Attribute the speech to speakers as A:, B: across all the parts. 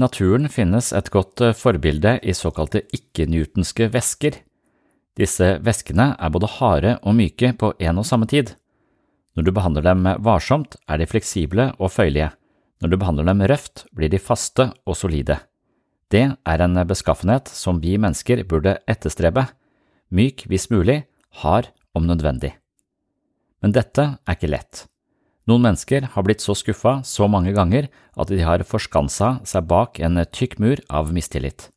A: Naturen finnes et godt eh, forbilde i såkalte ikke-newtonske væsker. Disse væskene er både harde og myke på en og samme tid. Når du behandler dem varsomt, er de fleksible og føyelige. Når du behandler dem røft, blir de faste og solide. Det er en beskaffenhet som vi mennesker burde etterstrebe, myk hvis mulig, hard om nødvendig. Men dette er ikke lett. Noen mennesker har blitt så skuffa så mange ganger at de har forskansa seg bak en tykk mur av mistillit.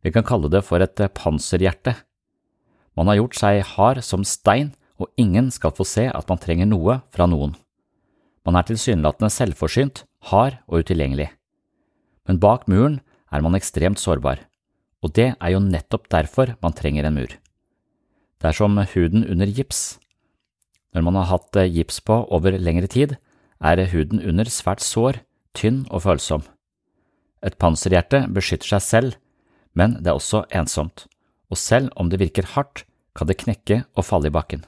A: Vi kan kalle det for et panserhjerte. Man har gjort seg hard som stein, og ingen skal få se at man trenger noe fra noen. Man er tilsynelatende selvforsynt, hard og utilgjengelig. Men bak muren er man ekstremt sårbar, og det er jo nettopp derfor man trenger en mur. Det er som huden under gips. Når man har hatt gips på over lengre tid, er huden under svært sår, tynn og følsom. Et panserhjerte beskytter seg selv, men det er også ensomt, og selv om det virker hardt, kan det knekke og falle i bakken.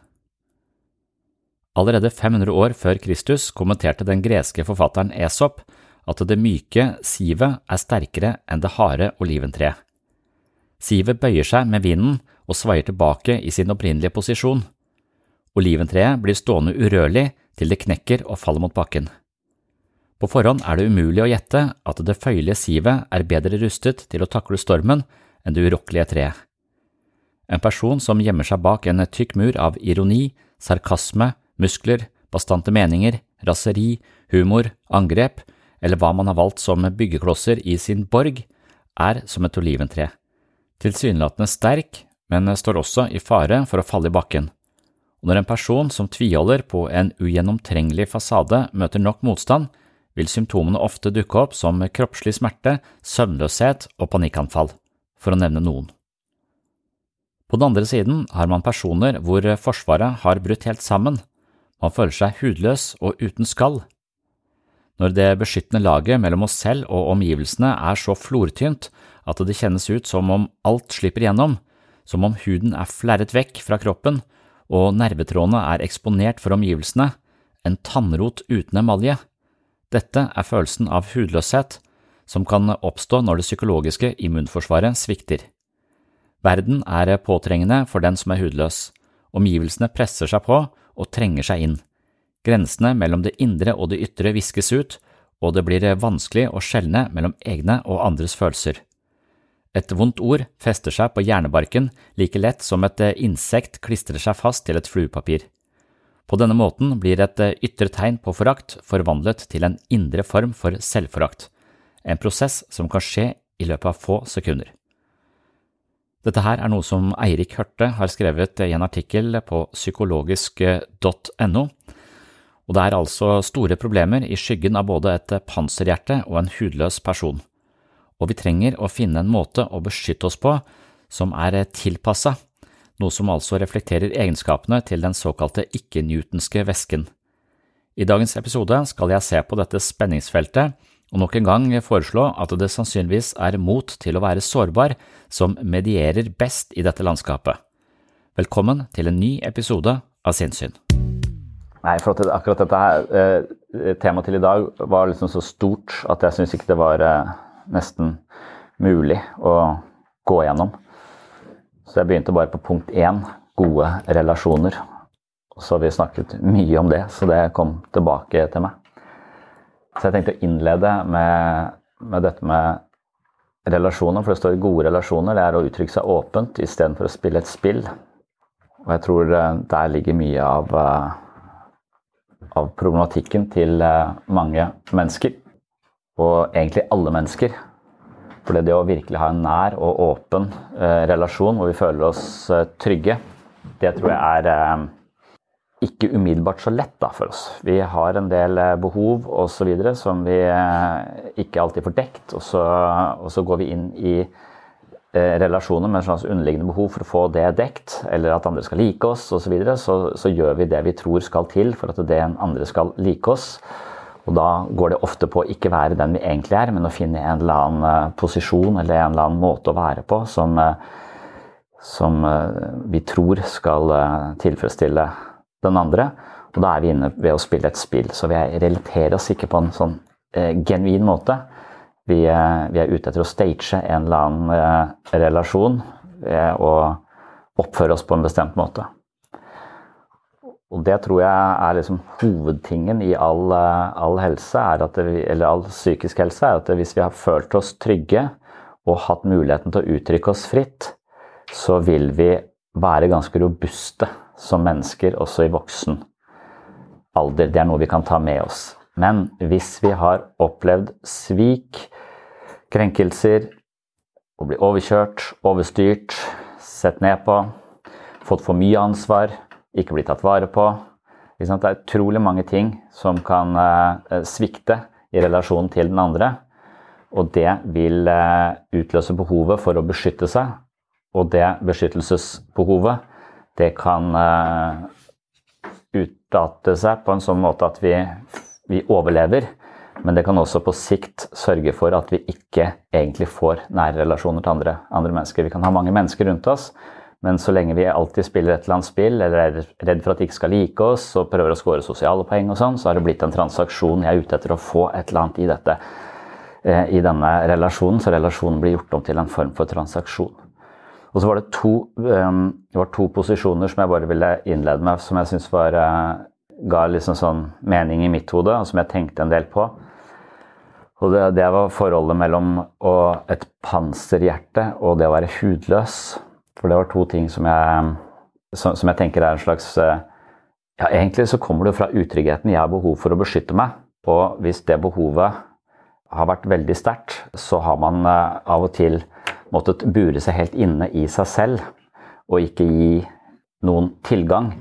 A: Allerede 500 år før Kristus kommenterte den greske forfatteren Esop at det myke sivet er sterkere enn det harde oliventreet. Sivet bøyer seg med vinden og svaier tilbake i sin opprinnelige posisjon. Oliventreet blir stående urørlig til det knekker og faller mot bakken. På forhånd er det umulig å gjette at det føyelige sivet er bedre rustet til å takle stormen enn det urokkelige treet. En person som gjemmer seg bak en tykk mur av ironi, sarkasme, muskler, bastante meninger, raseri, humor, angrep eller hva man har valgt som byggeklosser i sin borg, er som et oliventre. Tilsynelatende sterk, men står også i fare for å falle i bakken. Og når en person som tviholder på en ugjennomtrengelig fasade møter nok motstand, vil symptomene ofte dukke opp som kroppslig smerte, søvnløshet og panikkanfall, for å nevne noen. På den andre siden har man personer hvor forsvaret har brutt helt sammen, man føler seg hudløs og uten skall. Når det beskyttende laget mellom oss selv og omgivelsene er så flortynt at det kjennes ut som om alt slipper gjennom, som om huden er flerret vekk fra kroppen
B: og nervetrådene er eksponert for omgivelsene, en tannrot uten emalje. Dette er følelsen av hudløshet, som kan oppstå når det psykologiske immunforsvaret svikter. Verden er påtrengende for den som er hudløs. Omgivelsene presser seg på og trenger seg inn. Grensene mellom det indre og det ytre viskes ut, og det blir vanskelig å skjelne mellom egne og andres følelser. Et vondt ord fester seg på hjernebarken like lett som et insekt klistrer seg fast til et fluepapir. På denne måten blir et ytre tegn på forakt forvandlet til en indre form for selvforakt, en prosess som kan skje i løpet av få sekunder. Dette her er noe som Eirik Hørte har skrevet i en artikkel på psykologisk.no, og det er altså store problemer i skyggen av både et panserhjerte og en hudløs person, og vi trenger å finne en måte å beskytte oss på som er tilpassa, noe som altså reflekterer egenskapene til den såkalte ikke-newtonske væsken. I dagens episode skal jeg se på dette spenningsfeltet og nok en gang foreslå at det sannsynligvis er mot til å være sårbar som medierer best i dette landskapet. Velkommen til en ny episode av Sinnssyn.
A: Nei, for at akkurat dette her, eh, temaet til i dag var liksom så stort at jeg syns ikke det var eh, nesten mulig å gå gjennom. Så jeg begynte bare på punkt én, gode relasjoner. Så vi snakket mye om det, så det kom tilbake til meg. Så jeg tenkte å innlede med, med dette med relasjoner, for det står gode relasjoner. Det er å uttrykke seg åpent istedenfor å spille et spill. Og jeg tror eh, der ligger mye av av problematikken til eh, mange mennesker. Og egentlig alle mennesker. For det å virkelig ha en nær og åpen eh, relasjon hvor vi føler oss eh, trygge, det tror jeg er ikke umiddelbart så lett da, for oss. Vi har en del behov osv. som vi ikke alltid får dekt, og så, og så går vi inn i Eh, relasjoner med en slags underliggende behov for å få det dekt, eller at andre skal like oss osv., så, videre, så så gjør vi det vi tror skal til for at det andre skal like oss. Og da går det ofte på å ikke være den vi egentlig er, men å finne en eller annen eh, posisjon eller en eller annen måte å være på som, eh, som vi tror skal tilfredsstille den andre. Og da er vi inne ved å spille et spill. Så vi relaterer oss ikke på en sånn eh, genuin måte. Vi, vi, er ute etter å stage en eller annen eh, relasjon og oppføre oss på en bestemt måte. Og det tror jeg er liksom hovedtingen i all, eh, all helse, vi, eller all psykisk helse, er at hvis vi har følt oss trygge og hatt muligheten til å uttrykke oss fritt, så vil vi være ganske robuste som mennesker også i voksen alder. Det er noe vi kan ta med oss. Men hvis vi har opplevd svik, krenkelser, å bli overkjørt, overstyrt, sett ned på, fått for mye ansvar, ikke bli tatt vare på Det er utrolig mange ting som kan eh, svikte i relasjonen til den andre. Og det vil eh, utløse behovet for å beskytte seg. Og det beskyttelsesbehovet, det kan eh, utdate seg på en sånn måte at vi vi overlever. Men det kan også på sikt sørge for at vi ikke egentlig får nære relasjoner til andre, andre, mennesker. Vi kan ha mange mennesker rundt oss, men så lenge vi alltid spiller et eller annet spill, eller er redd for at de ikke skal like oss og prøver å score sosiale poeng og sånn, så har det blitt en transaksjon. Jeg er ute etter å få et eller annet i dette. Eh, I denne relasjonen, så relasjonen blir gjort om til en form for transaksjon. Og så var det to, um, det var to posisjoner som jeg bare ville innlede med, som jeg syns uh, ga liksom sånn mening i mitt hode, og som jeg tenkte en del på. Og det, det var forholdet mellom å, et panserhjerte og det å være hudløs. For det var to ting som jeg, som, som jeg tenker er en slags eh, Ja, egentlig så kommer det fra utryggheten. Jeg har behov for å beskytte meg. Og hvis det behovet har vært veldig sterkt, så har man eh, av og til måttet bure seg helt inne i seg selv og ikke gi noen tilgang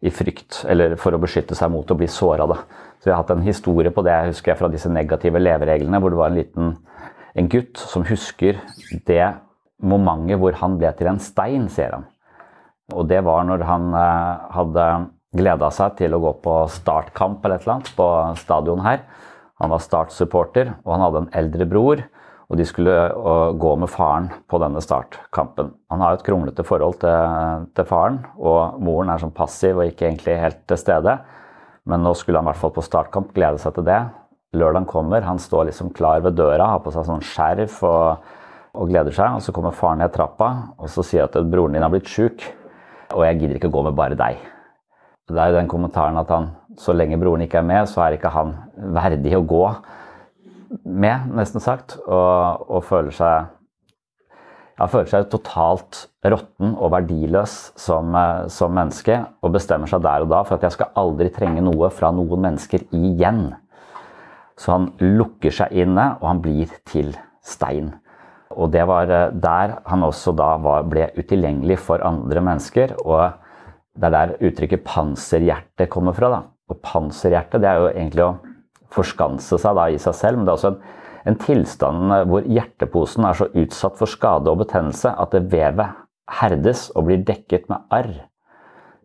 A: i frykt, eller for å beskytte seg mot å bli såra. Så jeg har hatt en historie på det jeg husker fra disse negative levereglene, hvor det var en liten en gutt som husker det momentet hvor han ble til en stein, sier han. Og det var når han eh, hadde gleda seg til å gå på startkamp eller et eller annet på stadion her. Han var Start-supporter, og han hadde en eldre bror. Og de skulle uh, gå med faren på denne startkampen. Han har jo et kronglete forhold til, til, faren, og moren er sånn passiv og ikke egentlig helt til stede. Men nå skulle han i hvert fall på startkamp glede seg til det. Lørdagen kommer, han står liksom klar ved døra, har på seg sånn skjerf og, og gleder seg. Og så kommer faren ned trappa og så sier at broren din har blitt sjuk, og jeg gidder ikke å gå med bare deg. Det er jo den kommentaren at han, så lenge broren ikke er med, så er ikke han verdig å gå med, nesten sagt, og, og føler seg han føler seg totalt råtten og verdiløs som, eh, som, menneske og bestemmer seg der og da for at jeg skal aldri trenge noe fra noen mennesker igjen. Så han lukker seg inne, og han blir til stein. Og det var eh, der han også da var, ble utilgjengelig for andre mennesker. Og det er der uttrykket 'panserhjerte' kommer fra. da. Og panserhjerte det er jo egentlig å forskanse seg da i seg selv, men det er også en, en tilstand hvor hjerteposen er så utsatt for skade og betennelse at det vevet herdes og blir dekket med arr.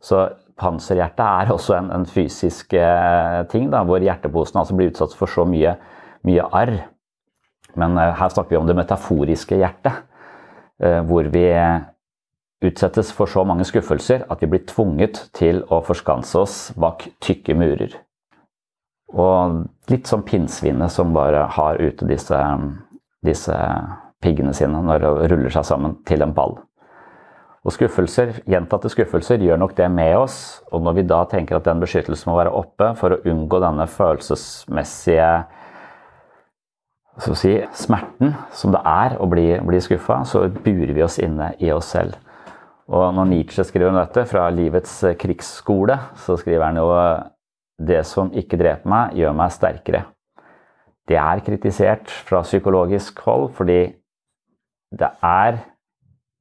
A: Så panserhjerte er også en, en fysisk eh, ting, da, hvor hjerteposen altså blir utsatt for så mye, mye arr. Men eh, her snakker vi om det metaforiske hjertet, eh, hvor vi utsettes for så mange skuffelser at vi blir tvunget til å forskanse oss bak tykke murer. Og litt som pinnsvinet som bare har ute disse, disse piggene sine når det ruller seg sammen til en ball. Og skuffelser, Gjentatte skuffelser gjør nok det med oss. Og når vi da tenker at den beskyttelsen må være oppe for å unngå denne følelsesmessige si, smerten som det er å bli, bli skuffa, så burer vi oss inne i oss selv. Og når Nietzsche skriver om dette fra livets krigsskole, så skriver han jo det som ikke dreper meg, gjør meg sterkere. Det er kritisert fra psykologisk hold fordi det er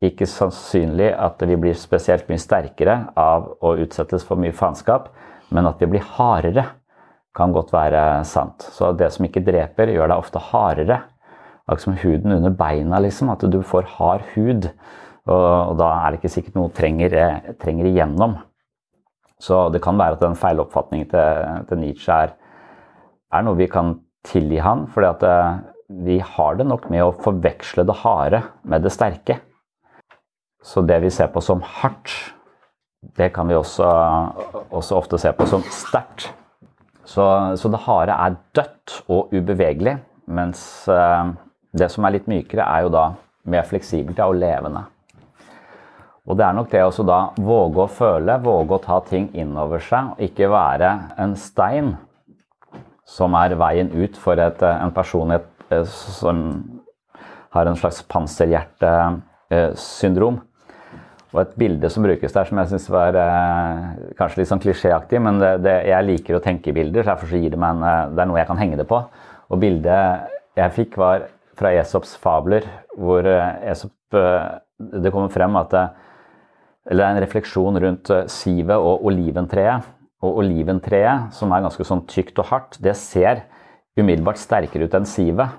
A: ikke sannsynlig at vi blir spesielt mye sterkere av å utsettes for mye faenskap, men at vi blir hardere, kan godt være sant. Så det som ikke dreper, gjør deg ofte hardere. Akkurat som huden under beina, liksom. At du får hard hud. Og, og da er det ikke sikkert noe trenger, trenger igjennom. Så det kan være at den feiloppfatningen til, til Nietzsche er, er, noe vi kan tilgi han, fordi eh, vi har det nok med å forveksle det harde med det sterke. Så det vi ser på som hardt, det kan vi også, også ofte se på som sterkt. Så, så, det harde er dødt og ubevegelig, mens eh, det som er litt mykere, er jo da mer fleksibelt og levende. Og det er nok det å da våge å føle, våge å ta ting innover seg, og ikke være en stein som er veien ut for et, en personlighet eh, som har en slags panserhjertesyndrom. Og et bilde som brukes der som jeg syns var eh, kanskje litt sånn klisjéaktig, men det, det, jeg liker å tenke i bilder, så derfor så gir det meg en, eh, det er noe jeg kan henge det på. Og bildet jeg fikk, var fra Esops fabler, hvor Esop, det kommer frem at det, eller en refleksjon rundt eh, sivet og oliventreet. Og oliventreet, som er ganske sånn tykt og hardt, det ser umiddelbart sterkere ut enn sivet.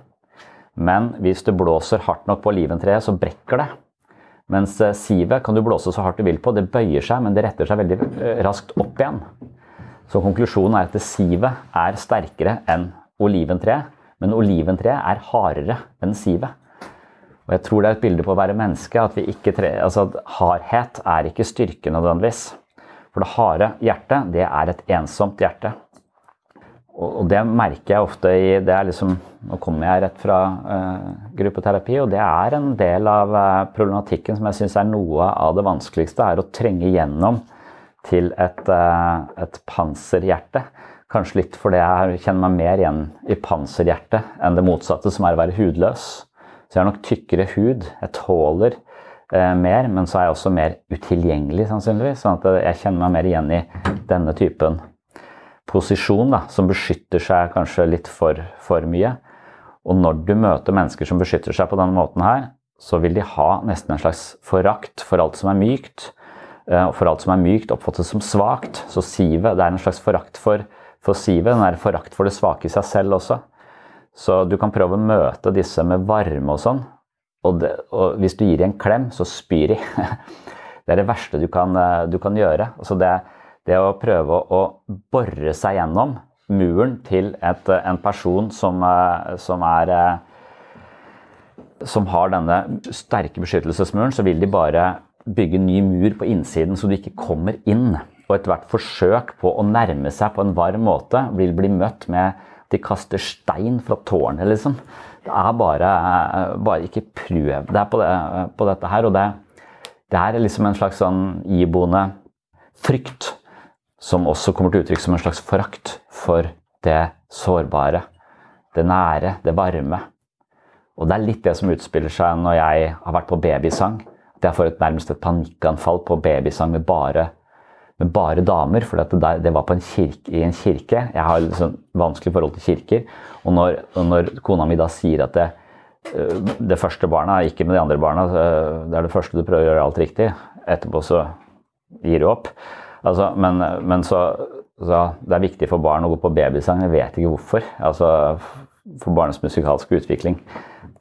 A: Men hvis du blåser hardt nok på oliventreet, så brekker det. Mens eh, sivet kan du blåse så hardt du vil på. Det bøyer seg, men det retter seg veldig eh, raskt opp igjen. Så konklusjonen er at sivet er sterkere enn oliventreet. Men oliventreet er hardere enn sivet. Og jeg tror det er et bilde på å være menneske. At, tre, altså at hardhet er ikke styrke nødvendigvis. For det harde hjertet, det er et ensomt hjerte. Og, det merker jeg ofte i det er liksom, Nå kommer jeg rett fra uh, gruppeterapi, og det er en del av uh, problematikken som jeg syns er noe av det vanskeligste. Er å trenge gjennom til et, uh, et panserhjerte. Kanskje litt fordi jeg kjenner meg mer igjen i panserhjertet enn det motsatte, som er å være hudløs. Så jeg har nok tykkere hud. Jeg tåler mer, men så er jeg også mer utilgjengelig, sannsynligvis. Sånn at jeg kjenner meg mer igjen i denne typen posisjon, da, som beskytter seg kanskje litt for, for mye. Og når du møter mennesker som beskytter seg på denne måten her, så vil de ha nesten en slags forakt for alt som er mykt. Eh, og for alt som er mykt, oppfattes som svakt. Så sivet, det er en slags forakt for, for sivet. Den er forakt for det svake i seg selv også. Så du kan prøve å møte disse med varme og sånn. Og, det, og hvis du gir dem en klem, så spyr de. det er det verste du kan, eh, du kan gjøre. Altså det, det, å prøve å bore seg gjennom muren til et, en person som, eh, som er som har denne sterke beskyttelsesmuren, så vil de bare bygge ny mur på innsiden så du ikke kommer inn. Og ethvert forsøk på å nærme seg på en varm måte vil bli møtt med at de kaster stein fra tårnet, liksom. Det er bare, bare ikke prøv deg på, det, på dette her. Og det, det er liksom en slags sånn iboende frykt som også kommer til uttrykk som en slags forakt for det sårbare, det nære, det varme. Og det er litt det som utspiller seg når jeg har vært på babysang. At jeg får et, nærmest et panikkanfall på babysang med bare, med bare damer. For det, det, var kirke, i en kirke. Jeg har liksom vanskelig forhold til kirker. Og når, og når kona mi da sier at det, øh, det første barna, ikke med de andre barna, øh, det er det første du prøver å gjøre alt riktig. Etterpå så gir du opp. Altså, men, men så, så, Det er viktig for barn å gå på babysang. Jeg vet ikke hvorfor. Altså, for barnets musikalske utvikling.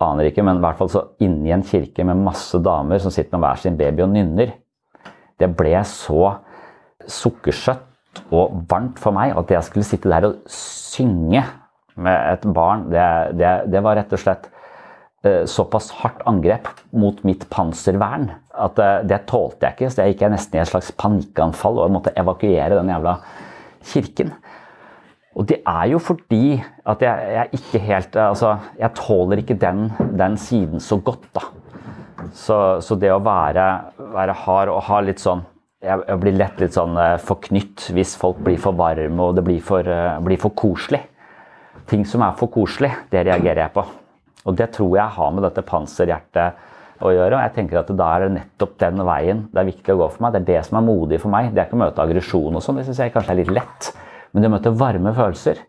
A: Aner ikke, men i hvert fall så inni en kirke med masse damer som sitter med hver sin baby og nynner. Det ble så sukkersøtt og varmt for meg at jeg skulle sitte der og synge med et barn, det, det, det var rett og slett såpass hardt angrep mot mitt panservern at eh, det tålte jeg ikke. Så jeg gikk nesten i et slags panikkanfall og måtte evakuere den jævla kirken. Og det er jo fordi at jeg, jeg ikke helt Altså, jeg tåler ikke den, den siden så godt, da. Så, så det å være, være, hard og ha litt sånn jeg, jeg blir lett litt sånn eh, forknytt hvis folk blir for varme og det blir for, blir for koselig. Ting som er for koselig, det reagerer jeg på. Og det tror jeg har med dette panserhjertet å gjøre. og jeg tenker at Da er det nettopp den veien det er viktig å gå for meg. Det er det som er modig for meg. Det er ikke å møte aggresjon og sånn, det syns jeg kanskje er litt lett. Men det å møte varme følelser,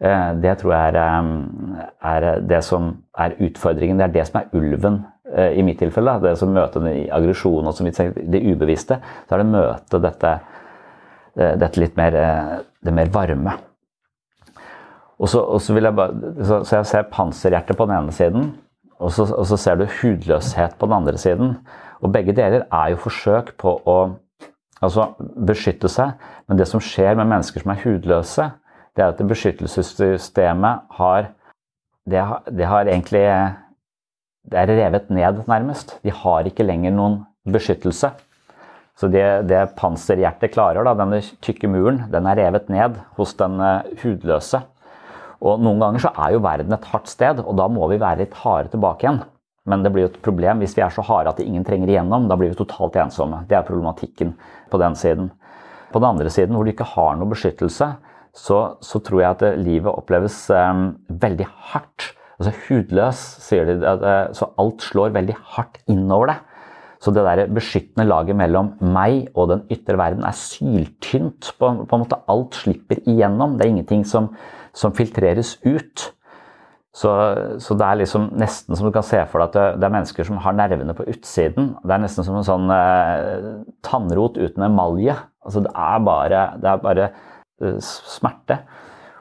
A: eh, det tror jeg er, eh, er, det som er utfordringen. Det er det som er ulven eh, i mitt tilfelle. Det som møter aggresjon og det ubevisste. Så er det å møte dette, dette litt mer, det mer varme. Og så, og så, bare, så, så jeg ser panserhjertet på den ene siden, og så, og så, ser du hudløshet på den andre siden. Og begge deler er jo forsøk på å altså, beskytte seg. Men det som skjer med mennesker som er hudløse, det er at beskyttelsessystemet har det, det har egentlig Det er revet ned, nærmest. De har ikke lenger noen beskyttelse. Så det, det panserhjertet klarer, da, denne tykke muren, den er revet ned hos den uh, hudløse. Og Noen ganger så er jo verden et hardt sted, og da må vi være litt harde tilbake igjen. Men det blir jo et problem hvis vi er så harde at ingen trenger igjennom. Da blir vi totalt ensomme. Det er problematikken på den siden. På den andre siden, hvor du ikke har noe beskyttelse, så, så tror jeg at livet oppleves um, veldig hardt. Altså Hudløs, sier de. Uh, så alt slår veldig hardt innover deg. Så det der beskyttende laget mellom meg og den ytre verden er syltynt. På, på en måte Alt slipper igjennom. Det er ingenting som som filtreres ut. Så, så, det er liksom nesten som du kan se for deg at det, det, er mennesker som har nervene på utsiden. Det er nesten som en sånn eh, tannrot uten emalje. Altså det er bare, det er bare eh, smerte.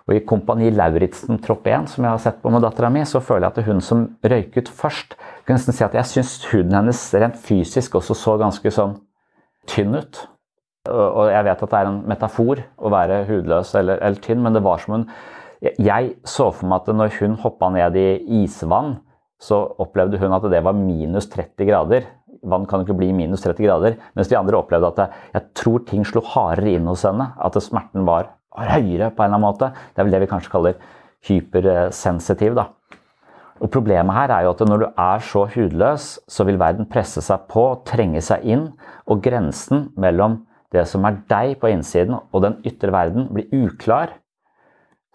A: Og I Kompani Lauritzen tropp 1, som jeg har sett på med dattera mi, så føler jeg at hun som røyket først kan nesten si at jeg syns huden hennes rent fysisk også så ganske sånn tynn ut. Og jeg vet at det er en metafor å være hudløs eller, eller tynn, men det var som hun jeg så for meg at når hun hoppa ned i isvann, så opplevde hun at det var minus 30 grader. Vann kan jo ikke bli minus 30 grader. Mens de andre opplevde at jeg tror ting slo hardere inn hos henne. At smerten var høyere på en eller annen måte. Det er vel det vi kanskje kaller hypersensitiv. da. Og Problemet her er jo at når du er så hudløs, så vil verden presse seg på, trenge seg inn, og grensen mellom det som er deg på innsiden og den ytre verden, blir uklar.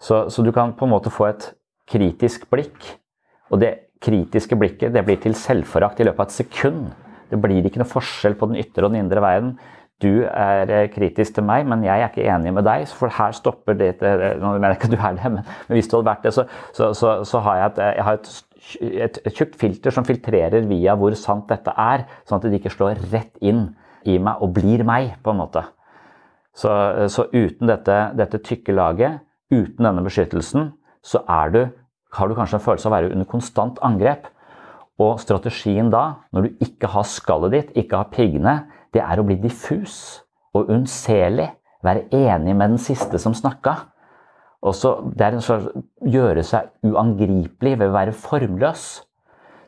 A: Så, så, du kan på en måte få et kritisk blikk. Og det kritiske blikket det blir til selvforakt i løpet av et sekund. Det blir ikke noe forskjell på den ytre og den indre verden. Du er eh, kritisk til meg, men jeg er ikke enig med deg. For her stopper det Nå mener jeg ikke at du er det, men, hvis du hadde vært det, så, så, så, så har jeg, et, jeg har et, et, tjukt filter som filtrerer via hvor sant dette er, sånn at det ikke slår rett inn i meg og blir meg, på en måte. Så uten dette, dette tykke laget Uten denne beskyttelsen så du, har du kanskje en følelse av å være under konstant angrep. Og strategien da, når du ikke har skallet ditt, ikke har piggene, det er å bli diffus og unnselig. Være enig med den siste som snakka. det er en slags gjøre seg uangripelig ved å være formløs.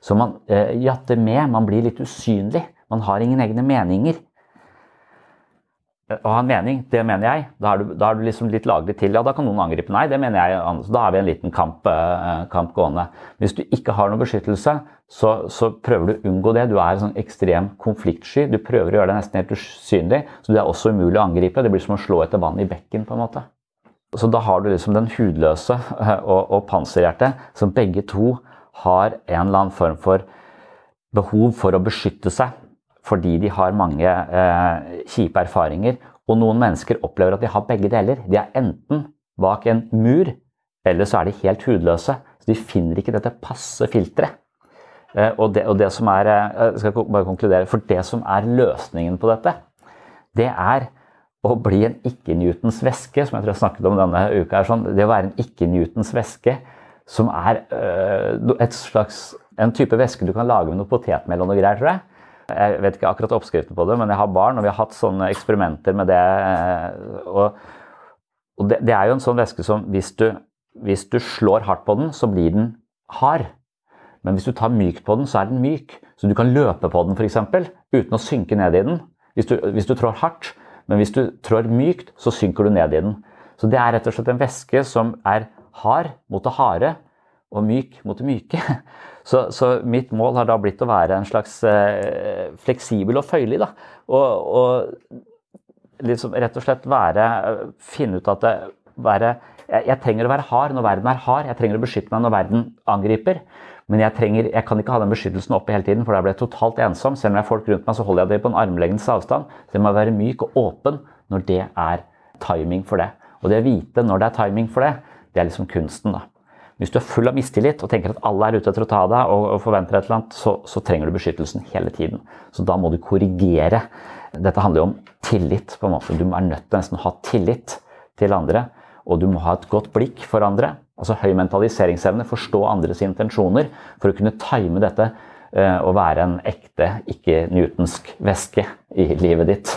A: Så man eh, jatter med. Man blir litt usynlig. Man har ingen egne meninger. Å ha en mening, det mener jeg. Da er, du, da er du liksom litt laglig til. Ja, da kan noen angripe. Nei, det mener jeg. Da har vi en liten kamp, eh, kamp gående. Hvis du ikke har noen beskyttelse, så, så, prøver du å unngå det. Du er sånn ekstrem konfliktsky. Du prøver å gjøre deg nesten helt usynlig. Så det er også umulig å angripe. Det blir som å slå etter vann i bekken, på en måte. Så da har du liksom den hudløse eh, og, og panserhjertet, som begge to har en eller annen form for behov for å beskytte seg fordi de har mange eh, kjipe erfaringer. Og noen mennesker opplever at de har begge deler. De er enten bak en mur, eller så er de helt hudløse. Så de finner ikke dette passe filteret. Eh, og, det, og det som er eh, Jeg skal bare konkludere. For det som er løsningen på dette, det er å bli en ikke-Newtons væske, som jeg tror jeg snakket om denne uka. sånn, Det å være en ikke-Newtons væske som er slags, en type væske du kan lage med noe potetmel og noe greier, tror jeg. Jeg vet ikke akkurat oppskriften på det, men jeg har barn, og vi har hatt sånne eksperimenter med det. Eh, og, og det, det, er jo en sånn væske som hvis du, hvis du slår hardt på den, så blir den hard. Men hvis du tar mykt på den, så er den myk. Så du kan løpe på den f.eks. uten å synke ned i den. Hvis du, hvis du trår hardt. Men hvis du trår mykt, så synker du ned i den. Så det er rett og slett en væske som er hard mot det harde og myk mot det myke. Så, så, mitt mål har da blitt å være en slags eh, fleksibel og føyelig. Da. Og, og liksom rett og slett være Finne ut at det være jeg, jeg, trenger å være hard når verden er hard. Jeg trenger å beskytte meg når verden angriper. Men jeg, trenger, jeg kan ikke ha den beskyttelsen oppe hele tiden, for da blir jeg totalt ensom. Selv om jeg har folk rundt meg, så holder jeg det på en armlengdes avstand. Så jeg må være myk og åpen når det er timing for det. Og det å vite når det er timing for det, det er liksom kunsten, da. Hvis du er full av mistillit og tenker at alle er ute etter å ta deg, og, og forventer et eller annet, så, så, trenger du beskyttelsen hele tiden. Så da må du korrigere. Dette handler jo om tillit. på en måte. Du er nødt til nesten å ha tillit til andre. Og du må ha et godt blikk for andre. Altså høy mentaliseringsevne, forstå andres intensjoner for å kunne time dette eh, og være en ekte, ikke-newtonsk væske i livet ditt.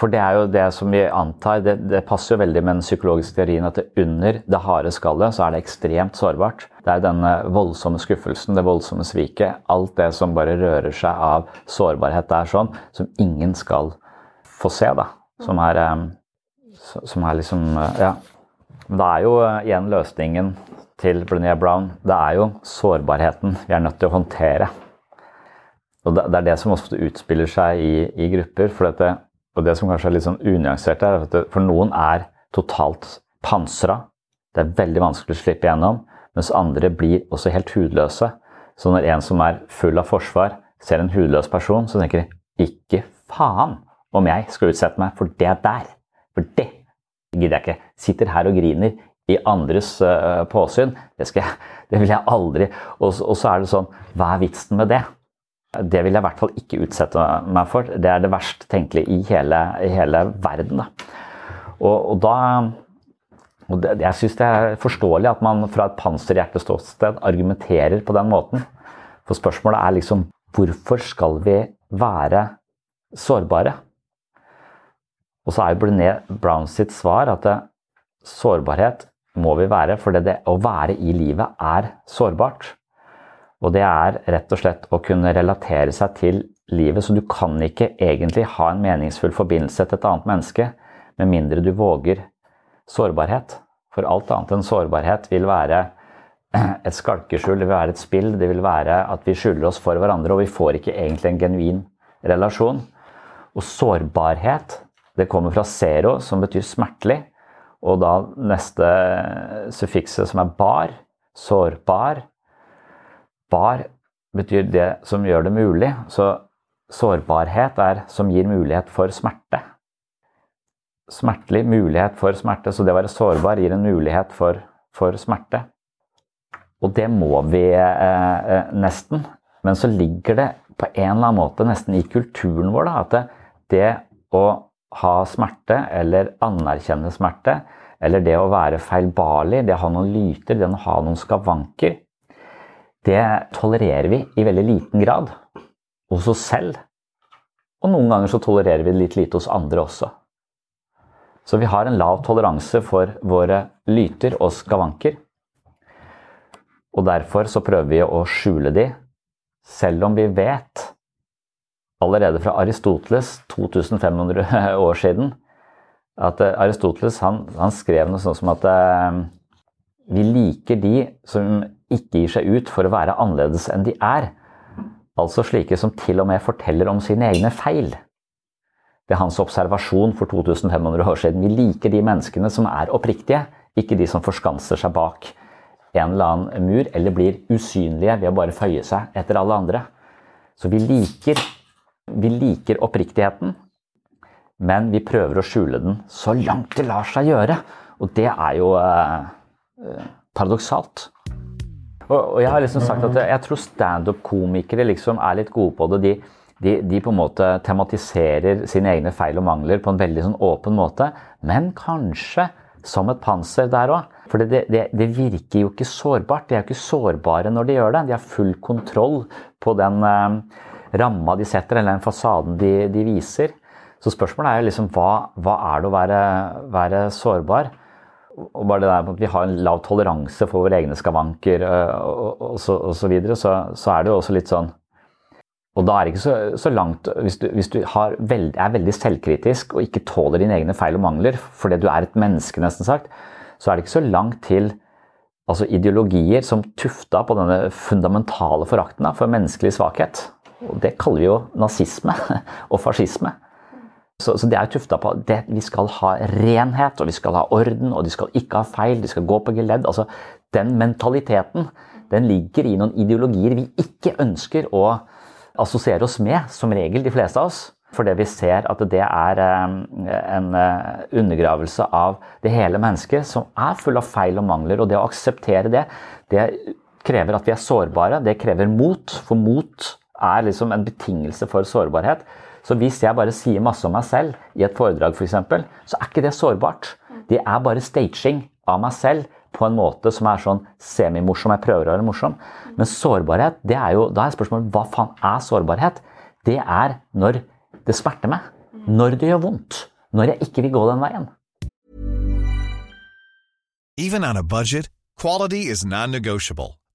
A: For det er jo det som vi antar, det, det passer jo veldig med den psykologiske teorien at det under det harde skallet så er det ekstremt sårbart. Det er denne voldsomme skuffelsen, det voldsomme sviket. Alt det som bare rører seg av sårbarhet der sånn, som ingen skal få se, da. Som er, eh, som er liksom eh, Ja. Det er jo eh, igjen løsningen til Brené Brown. Det er jo sårbarheten vi er nødt til å håndtere. Og det, er det som ofte utspiller seg i, i grupper. for dette og det som kanskje er litt sånn unyansert, er at for noen er totalt pansra. Det er veldig vanskelig å slippe gjennom, mens andre blir også helt hudløse. Så når en som er full av forsvar, ser en hudløs person, så tenker de ikke faen om jeg skal utsette meg for det der. For det gidder jeg ikke. Sitter her og griner i andres uh, påsyn. Det, jeg, det, vil jeg aldri. Og, og så er det sånn Hva er vitsen med det? Det vil jeg i hvert fall ikke utsette meg for. Det er det verst tenkelige i hele, i hele verden. Da. Og, og da og det, Jeg syns det er forståelig at man fra et panserhjerteståsted argumenterer på den måten. For spørsmålet er liksom hvorfor skal vi være sårbare? Og så er jo Brené Brown sitt svar at det, sårbarhet må vi være, for det, det å være i livet er sårbart. Og det er rett og slett å kunne relatere seg til livet. Så du kan ikke egentlig ha en meningsfull forbindelse til et annet menneske med mindre du våger sårbarhet. For alt annet enn sårbarhet vil være et skalkeskjul, det vil være et spill, det vil være at vi skylder oss for hverandre, og vi får ikke egentlig en genuin relasjon. Og sårbarhet, det kommer fra zero, som betyr smertelig, og da neste suffikset, som er bar, sårbar, Bar betyr det som gjør det mulig, så sårbarhet er som gir mulighet for smerte. Smertelig mulighet for smerte, så det å være sårbar gir en mulighet for, for smerte. Og det må vi eh, eh, nesten. Men så ligger det på en eller annen måte nesten i kulturen vår da, at det, det å ha smerte, eller anerkjenne smerte, eller det å være feilbarlig, det å ha noen lyter, det å ha noen skavanker, det tolererer vi i veldig liten grad hos oss selv. Og noen ganger så tolererer vi det litt lite hos andre også. Så vi har en lav toleranse for våre lyter og skavanker. Og derfor så prøver vi å skjule de, selv om vi vet allerede fra Aristoteles 2500 år siden at eh, Aristoteles han, han skrev noe sånt som at eh, vi liker de som ikke gir seg ut for å være annerledes enn de er. Altså slike som til og med forteller om sine egne feil. Det er hans observasjon for 2500 år siden. Vi liker de menneskene som er oppriktige, ikke de som forskanser seg bak en eller annen mur, eller blir usynlige ved å bare føye seg etter alle andre. Så vi liker, vi liker oppriktigheten, men vi prøver å skjule den så langt det lar seg gjøre. Og det er jo eh, paradoksalt. Og, og, jeg har liksom sagt at jeg tror standup-komikere liksom er litt gode på det. De, de, de, på en måte tematiserer sine egne feil og mangler på en veldig sånn åpen måte. Men kanskje som et panser der òg. For det, det, det, virker jo ikke sårbart. De er jo ikke sårbare når de gjør det. De har full kontroll på den eh, ramma de setter, eller den fasaden de, de, viser. Så spørsmålet er jo liksom hva, hva er det å være, være, sårbar? Og bare det der at vi har en lav toleranse for våre egne skavanker og, så, så, videre, så, så, er det jo også litt sånn og da er det ikke så, så langt Hvis du, hvis du veld, er veldig selvkritisk og ikke tåler dine egne feil og mangler fordi du er et menneske, nesten sagt, så er det ikke så langt til altså ideologier som tufta på denne fundamentale forakten for menneskelig svakhet. Og det kaller vi jo nazisme og fascisme. Så, så det er jo tufta på at vi skal ha renhet, og vi skal ha orden, og de skal ikke ha feil, de skal gå på geledd. Altså, den mentaliteten den ligger i noen ideologier vi ikke ønsker å assosiere oss med, som regel de fleste av oss. Fordi vi ser at det er eh, en eh, undergravelse av det hele mennesket, som er full av feil og mangler. Og det å akseptere det, det krever at vi er sårbare. Det krever mot, for mot er liksom en betingelse for sårbarhet. Så hvis jeg bare sier masse om meg selv i et foredrag f.eks., for så er ikke det sårbart. Det er bare staging av meg selv på en måte som er sånn semimorsom. Jeg prøver å være morsom. Men sårbarhet, det er jo, da er spørsmålet hva faen er sårbarhet? Det er når det smerter meg. Når det gjør vondt. Når jeg ikke vil gå den veien.
C: Even on a budget, quality is non-negotiable.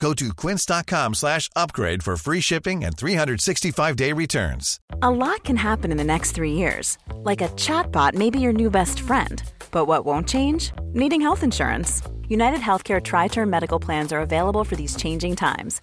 C: Go to quince.com slash upgrade for free shipping and 365-day returns.
D: A lot can happen in the next three years. Like a chatbot may be your new best friend. But what won't change? Needing health insurance. United Healthcare Tri-Term Medical Plans are available for these changing times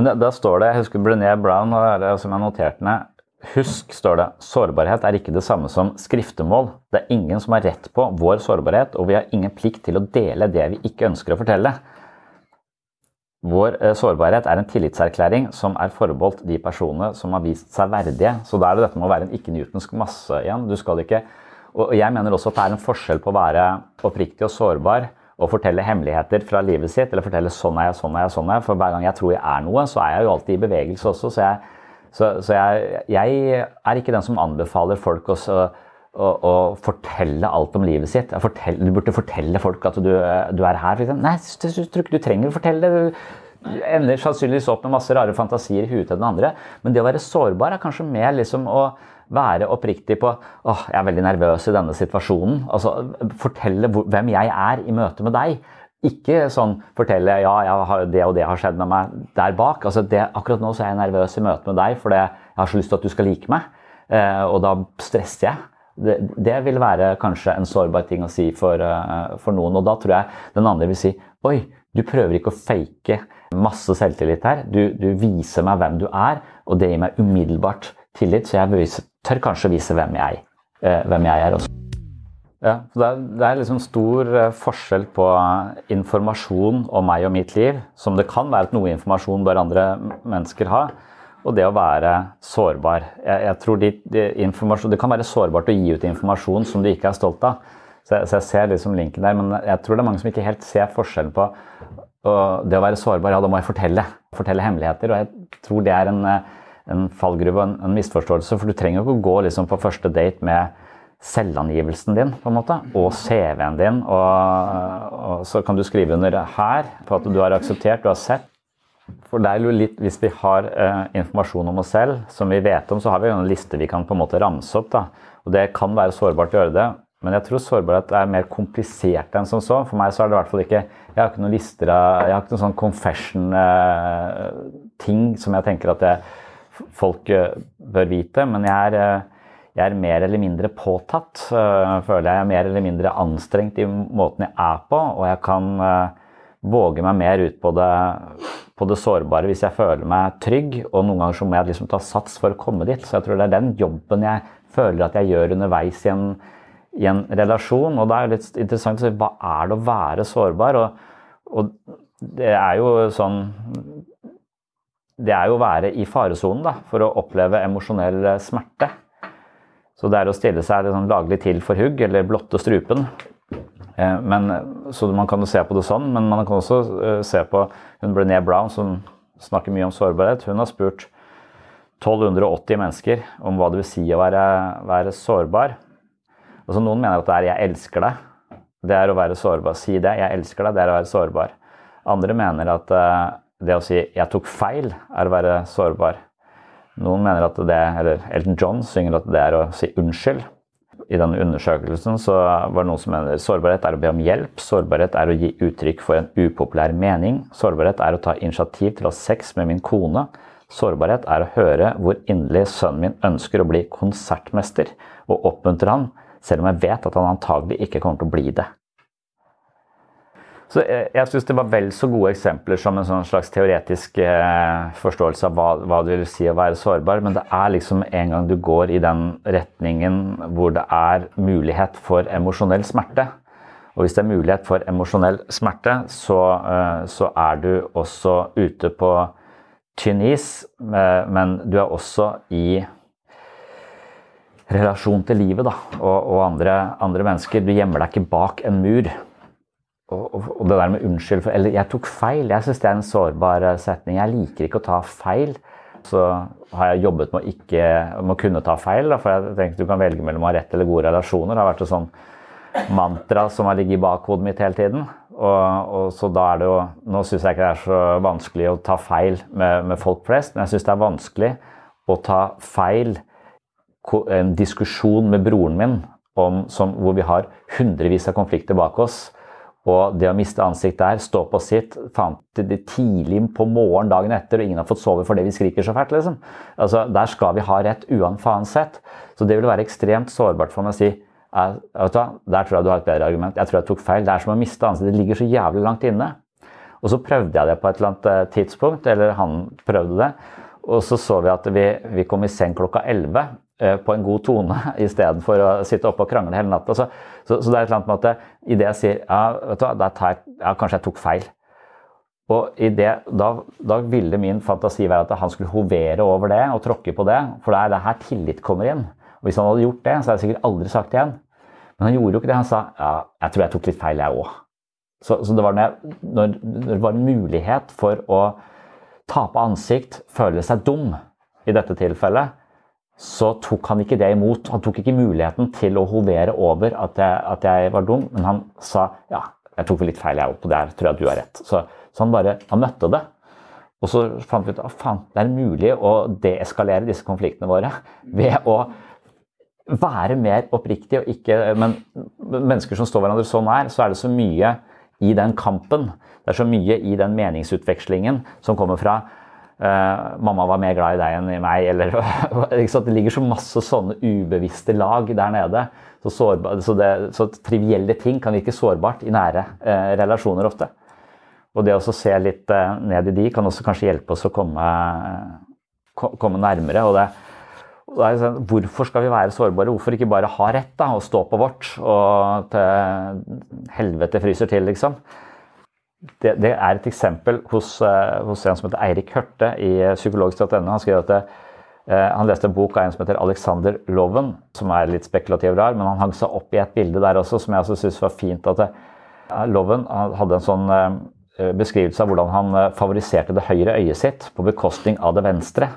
A: Men da står det, jeg husker Brené Brown, som jeg noterte ned, Husk, står det, sårbarhet er ikke det samme som skriftemål. Det er ingen som har rett på vår sårbarhet, og vi har ingen plikt til å dele det vi ikke ønsker å fortelle. Vår eh, sårbarhet er en tillitserklæring som er forbeholdt de personene som har vist seg verdige. Så da er det dette med å være en ikke-newtonsk masse igjen. Du skal ikke Og jeg mener også at det er en forskjell på å være oppriktig og sårbar og fortelle hemmeligheter fra livet sitt, eller fortelle 'sånn er jeg, sånn er jeg', sånn er jeg. For hver gang jeg tror jeg er noe, så er jeg jo alltid i bevegelse også. så jeg så, så jeg, jeg, er ikke den som anbefaler folk å, å, å, fortelle alt om livet sitt. Fortell, du burde fortelle folk at du, du er her. Nei, jeg tror du trenger å fortelle det. Du ender sannsynligvis opp med masse rare fantasier i huet til den andre. Men det å være sårbar er kanskje mer liksom å være oppriktig på åh, jeg er veldig nervøs i denne situasjonen. Altså, Fortelle hvem jeg er i møte med deg. Ikke sånn fortelle ja, jeg det og det har skjedd med meg der bak. Altså det, akkurat nå så er jeg nervøs i møte med deg fordi jeg har så lyst til at du skal like meg. Eh, og da stresser jeg. Det, det, vil være kanskje en sårbar ting å si for, uh, for, noen. Og da tror jeg den andre vil si oi, du prøver ikke å fake masse selvtillit her. Du, du viser meg hvem du er, og det gir meg umiddelbart tillit. Så jeg beviser, tør kanskje vise hvem jeg, uh, hvem jeg er også. Ja, det er, det er liksom stor eh, forskjell på informasjon om meg og mitt liv, som det kan være at noe informasjon bør andre mennesker ha, og det å være sårbar. Jeg, jeg tror de, de Det kan være sårbart å gi ut informasjon som du ikke er stolt av. Så jeg, så jeg ser liksom linken der, men jeg tror det er mange som ikke helt ser forskjellen på det å være sårbar. Ja, da må jeg fortelle. Fortelle hemmeligheter. Og jeg tror det er en, en fallgruve og en, en, misforståelse, for du trenger ikke å gå liksom på første date med selvangivelsen din på en måte, og CV-en din. Og, og, så kan du skrive under her på at du har akseptert, du har sett. For det er jo litt, Hvis vi har eh, informasjon om oss selv som vi vet om, så har vi jo en liste vi kan på en måte ramse opp. da, og Det kan være sårbart å gjøre det, men jeg tror sårbarhet er mer komplisert enn som så. For meg så er det i hvert fall ikke Jeg har ikke noen lister Jeg har ikke noen sånn confession-ting eh, som jeg tenker at jeg, folk eh, bør vite. Men jeg er eh, jeg er mer eller mindre påtatt. Uh, føler jeg er mer eller mindre anstrengt i måten jeg er på, og jeg kan uh, våge meg mer ut på det, på det, sårbare hvis jeg føler meg trygg. Og noen ganger så må jeg liksom ta sats for å komme dit. Så jeg tror det er den jobben jeg føler at jeg gjør underveis i en, i en relasjon. Og da er det litt interessant å si hva er det å være sårbar? Og, og det er jo sånn Det er jo å være i faresonen for å oppleve emosjonell smerte. Så det er å stille seg liksom laglig til for hugg, eller blotte strupen. Eh, men, så man kan jo se på det sånn, men man kan også eh, se på hun Brené Brown, som snakker mye om sårbarhet. Hun har spurt 1280 mennesker om hva det vil si å være, være sårbar. Altså Noen mener at det er 'jeg elsker deg'. Det er å være sårbar. Si det. 'Jeg elsker deg', det er å være sårbar. Andre mener at eh, det å si 'jeg tok feil', er å være sårbar. Noen mener at det, eller Elton John synger at det er å si unnskyld. I denne undersøkelsen så var det noen som mener sårbarhet er å be om hjelp. Sårbarhet er å gi uttrykk for en upopulær mening. Sårbarhet er å ta initiativ til å ha sex med min kone. Sårbarhet er å høre hvor inderlig sønnen min ønsker å bli konsertmester, og oppmuntre han, selv om jeg vet at han antagelig ikke kommer til å bli det. Så jeg, jeg syns det var vel så gode eksempler som en sånn slags teoretisk eh, forståelse av hva, hva, det vil si å være sårbar, men det er liksom en gang du går i den retningen hvor det er mulighet for emosjonell smerte. Og hvis det er mulighet for emosjonell smerte, så, eh, så, er du også ute på tynn is, eh, men du er også i relasjon til livet da, og, og andre, andre mennesker. Du gjemmer deg ikke bak en mur og, og, det der med unnskyld for, Eller jeg tok feil. Jeg syns det er en sårbar eh, setning. Jeg liker ikke å ta feil. Så har jeg jobbet med å, ikke, med å kunne ta feil. Da, for jeg tenker du kan velge mellom å ha rett eller gode relasjoner. Det har vært et sånn mantra som har ligget i bakhodet mitt hele tiden. Og, og så da er det jo Nå syns jeg ikke det er så vanskelig å ta feil med, med folk flest, men jeg syns det er vanskelig å ta feil en diskusjon med broren min om, som, hvor vi har hundrevis av konflikter bak oss og det å miste ansikt der, stå på sitt fant det tidlig på morgen dagen etter, og ingen har fått sove fordi vi skriker så fælt, liksom. Altså, der skal vi ha rett uansett. Så det vil være ekstremt sårbart for meg å si jeg, vet du, Der tror jeg du har et bedre argument. Jeg tror jeg tok feil. Det er som å miste ansiktet. Det ligger så jævlig langt inne. Og så prøvde jeg det på et eller annet eh, tidspunkt, eller han prøvde det. Og så så vi at vi, vi kom i seng klokka 11. Eh, på en god tone istedenfor å sitte oppe og krangle hele natta. Så, så, så, det er et eller annet med at det jeg sier ja, vet du hva, jeg, ja, kanskje jeg tok feil. Og i det, da, da, ville min fantasi være at han skulle hovere over det og tråkke på det. For det er det her tillit kommer inn. Og Hvis han hadde gjort det, så hadde jeg sikkert aldri sagt det igjen. Men han gjorde jo ikke det. Han sa ja, jeg tror jeg tok litt feil, jeg òg. Så, så, det var når, jeg, når det var en mulighet for å tape ansikt, føle seg dum i dette tilfellet, så tok han ikke det imot. Han tok ikke muligheten til å hovere over at jeg, at jeg var dum, men han sa ja, jeg tok vel litt feil, jeg òg, på det her tror jeg du har rett. Så, så, han bare han møtte det. Og så fant vi ut at faen, det er mulig å deeskalere disse konfliktene våre ved å være mer oppriktig og ikke Men mennesker som står hverandre så nær, så er det så mye i den kampen. Det er så mye i den meningsutvekslingen som kommer fra uh, 'mamma var mer glad i deg enn i meg', eller Det ligger så masse sånne ubevisste lag der nede. Så, sårbar, så, det, så trivielle ting kan virke sårbart i nære uh, relasjoner ofte. Og det å se litt uh, ned i de kan også kanskje hjelpe oss å komme, komme nærmere. og det Sånn, hvorfor skal vi være sårbare? Hvorfor ikke bare ha rett da, og stå på vårt og til helvete fryser til, liksom? Det, det er et eksempel hos, uh, hos, en som heter Eirik Hørte i psykologisk.no. Han skrev at det, uh, han leste en bok av en som heter Alexander Loven, som er litt spekulativ rar, men han hang seg opp i et bilde der også som jeg også syns var fint. at det, Loven hadde en sånn beskrivelse av hvordan han favoriserte det høyre øyet sitt på bekostning av det venstre.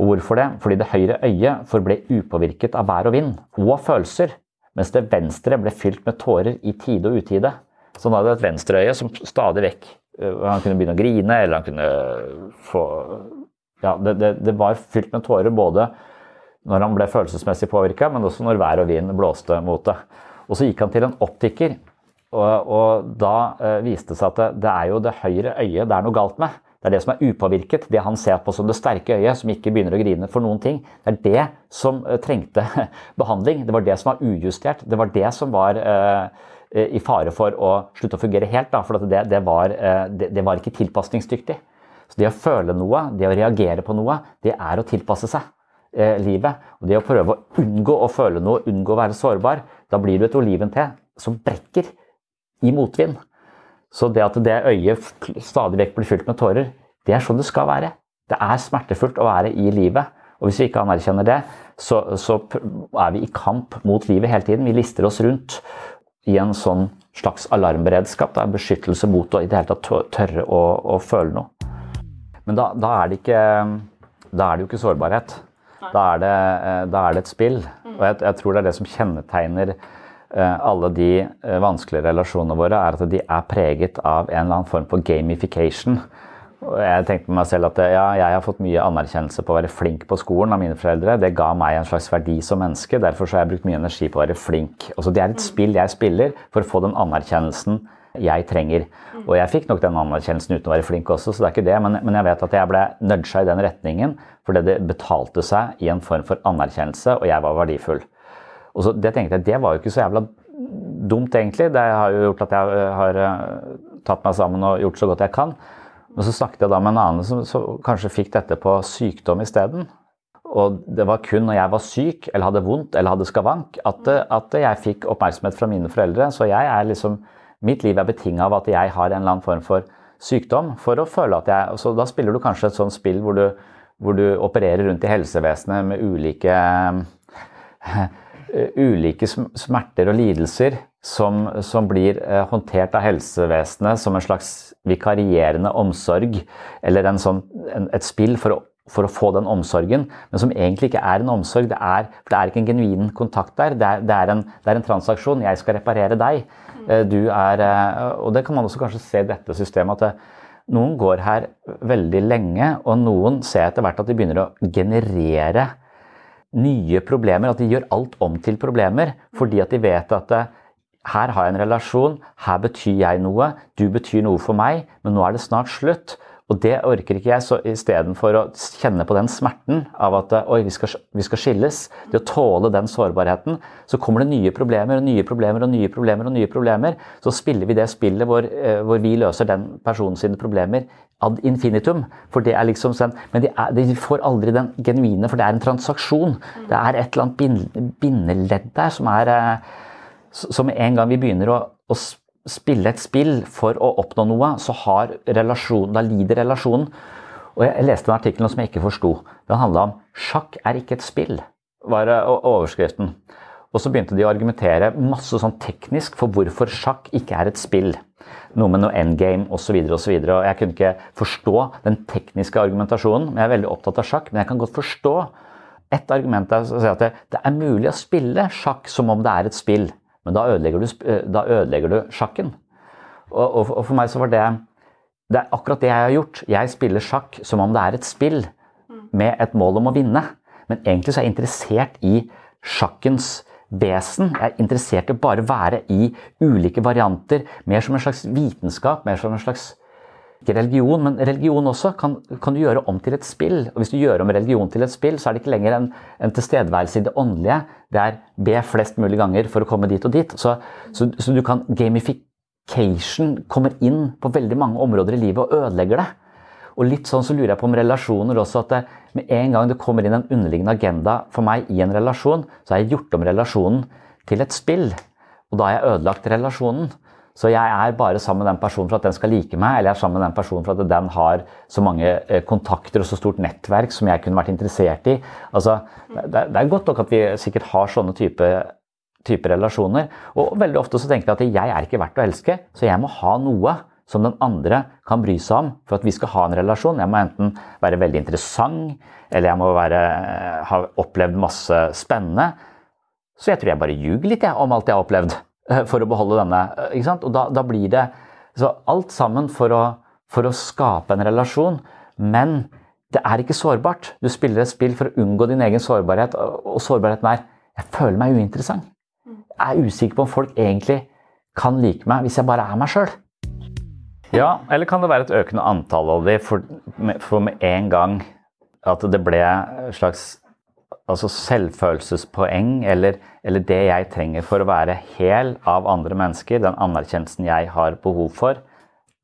A: Og hvorfor det? Fordi det høyre øyet forble upåvirket av vær og vind og følelser, mens det venstre ble fylt med tårer i tide og utide. Så han hadde et venstreøye som stadig vekk øh, Han kunne begynne å grine, eller han kunne få Ja, det, det, det var fylt med tårer både når han ble følelsesmessig påvirka, men også når vær og vind blåste mot det. Og så gikk han til en optiker, og, og da eh, viste det seg at det, det er jo det høyre øyet det er noe galt med. Det er det som er upåvirket, det han ser på som det sterke øyet, som ikke begynner å grine for noen ting. Det er det som uh, trengte behandling. Det var det som var ujustert. Det var det som var uh, i fare for å slutte å fungere helt. Da, for det, det, var, uh, det, det, var, ikke tilpasningsdyktig. Så det å føle noe, det å reagere på noe, det er å tilpasse seg livet. Og det å prøve å unngå å føle noe, unngå å være sårbar, da blir du et olivente som brekker i motvind. Så det at det øyet stadig vekk blir fylt med tårer, det er sånn det skal være. Det er smertefullt å være i livet. Og hvis vi ikke anerkjenner det, så, så er vi i kamp mot livet hele tiden. Vi lister oss rundt i en sånn slags alarmberedskap. Da, beskyttelse mot å i det hele tatt tørre å, å føle noe. Men da, da, er ikke, da, er det jo ikke sårbarhet. Da er det, eh, da er det et spill. Og jeg, jeg tror det er det som kjennetegner Eh, alle de eh, vanskelige relasjonene våre er at de er preget av en eller annen form for gamification. Jeg tenkte på meg selv at ja, jeg har fått mye anerkjennelse på å være flink på skolen av mine foreldre. Det ga meg en slags verdi som menneske. Derfor har jeg brukt mye energi på å være flink. Altså, det er et spill jeg spiller for å få den anerkjennelsen jeg trenger. Og jeg fikk nok den anerkjennelsen uten å være flink også, så det er ikke det. Men, men jeg vet at jeg ble nudga i den retningen fordi det betalte seg i en form for anerkjennelse, og jeg var verdifull. Og så, det tenkte jeg, det var jo ikke så jævla dumt, egentlig. Det har jo gjort at jeg har eh, tatt meg sammen og gjort så godt jeg kan. Men så snakket jeg da med en annen som, som kanskje fikk dette på sykdom isteden. Og det var kun når jeg var syk eller hadde vondt eller hadde skavank at, at jeg fikk oppmerksomhet fra mine foreldre. Så jeg er liksom, mitt liv er betinga av at jeg har en eller annen form for sykdom. for å føle at jeg, så Da spiller du kanskje et sånt spill hvor du, hvor du opererer rundt i helsevesenet med ulike ulike smerter og lidelser som, som blir eh, håndtert av helsevesenet som en slags vikarierende omsorg, eller en sånn, en, et spill for å, for å, få den omsorgen, men som egentlig ikke er en omsorg. Det er, for det er ikke en genuin kontakt der. Det er, det er, en, det er en, transaksjon. Jeg skal reparere deg. Eh, du er, og det kan man også kanskje se i dette systemet. at det, noen går her veldig lenge, og noen ser etter hvert at de begynner å generere nye problemer, at de gjør alt om til problemer. Fordi at de vet at eh, her har jeg en relasjon, her betyr jeg noe, du betyr noe for meg, men nå er det snart slutt. Og det orker ikke jeg, så istedenfor å kjenne på den smerten av at oi, vi skal, vi skal, skilles, det å tåle den sårbarheten, så kommer det nye problemer og nye problemer og nye problemer. og nye problemer. Så spiller vi det spillet hvor, eh, hvor vi løser den personen sine problemer ad infinitum. For det er liksom sånn, Men de, er, de, får aldri den genuine, for det er en transaksjon. Det er et eller annet bindeledd der som er eh, Som en gang vi begynner å, å, spille et spill for å oppnå noe, så har relasjon, da lider relasjonen. Og jeg, leste en artikkel som jeg ikke forsto. Den handla om 'sjakk er ikke et spill', var overskriften. Og så begynte de å argumentere masse sånn teknisk for hvorfor sjakk ikke er et spill noe med noe endgame osv. osv. Jeg kunne ikke forstå den tekniske argumentasjonen. men Jeg er veldig opptatt av sjakk, men jeg kan godt forstå et argument er å si at det, er mulig å spille sjakk som om det er et spill, men da ødelegger du, eh, da ødelegger du sjakken. Og, og, og, for meg så var det Det er akkurat det jeg har gjort. Jeg spiller sjakk som om det er et spill med et mål om å vinne. Men egentlig så er jeg interessert i sjakkens vesen. Jeg er interessert i å bare være i ulike varianter. Mer som en slags vitenskap, mer som en slags ikke religion, men religion også kan, kan, du gjøre om til et spill. Og hvis du gjør om religion til et spill, så er det ikke lenger en, en tilstedeværelse i det åndelige. Det er be flest mulig ganger for å komme dit og dit. Så, så, så du kan gamification kommer inn på veldig mange områder i livet og ødelegger det. Og litt sånn så lurer jeg på om relasjoner også, at det, med en gang det kommer inn en underliggende agenda for meg i en relasjon, så har jeg gjort om relasjonen til et spill. Og da har jeg ødelagt relasjonen. Så jeg er bare sammen med den personen for at den skal like meg, eller jeg er sammen med den personen for at den har så mange eh, kontakter og så stort nettverk som jeg kunne vært interessert i. Altså, det, er godt nok at vi sikkert har sånne type, type relasjoner. Og veldig ofte så tenker vi at jeg er ikke verdt å elske, så jeg må ha noe som den andre kan bry seg om for at vi skal ha en relasjon. Jeg må enten være veldig interessant, eller jeg må være, eh, ha opplevd masse spennende. Så jeg tror jeg bare ljuger litt jeg, om alt jeg har opplevd. Eh, for å beholde denne. Eh, ikke sant? Og da, da blir det så alt sammen for å, for å, skape en relasjon. Men det er ikke sårbart. Du spiller et spill for å unngå din egen sårbarhet, og sårbarheten er jeg føler meg uinteressant. Jeg er usikker på om folk egentlig kan like meg hvis jeg bare er meg sjøl. Ja, eller kan det være et økende antall av de for, for med en gang at det ble et slags altså selvfølelsespoeng, eller, eller, det jeg trenger for å være hel av andre mennesker, den anerkjennelsen jeg har behov for,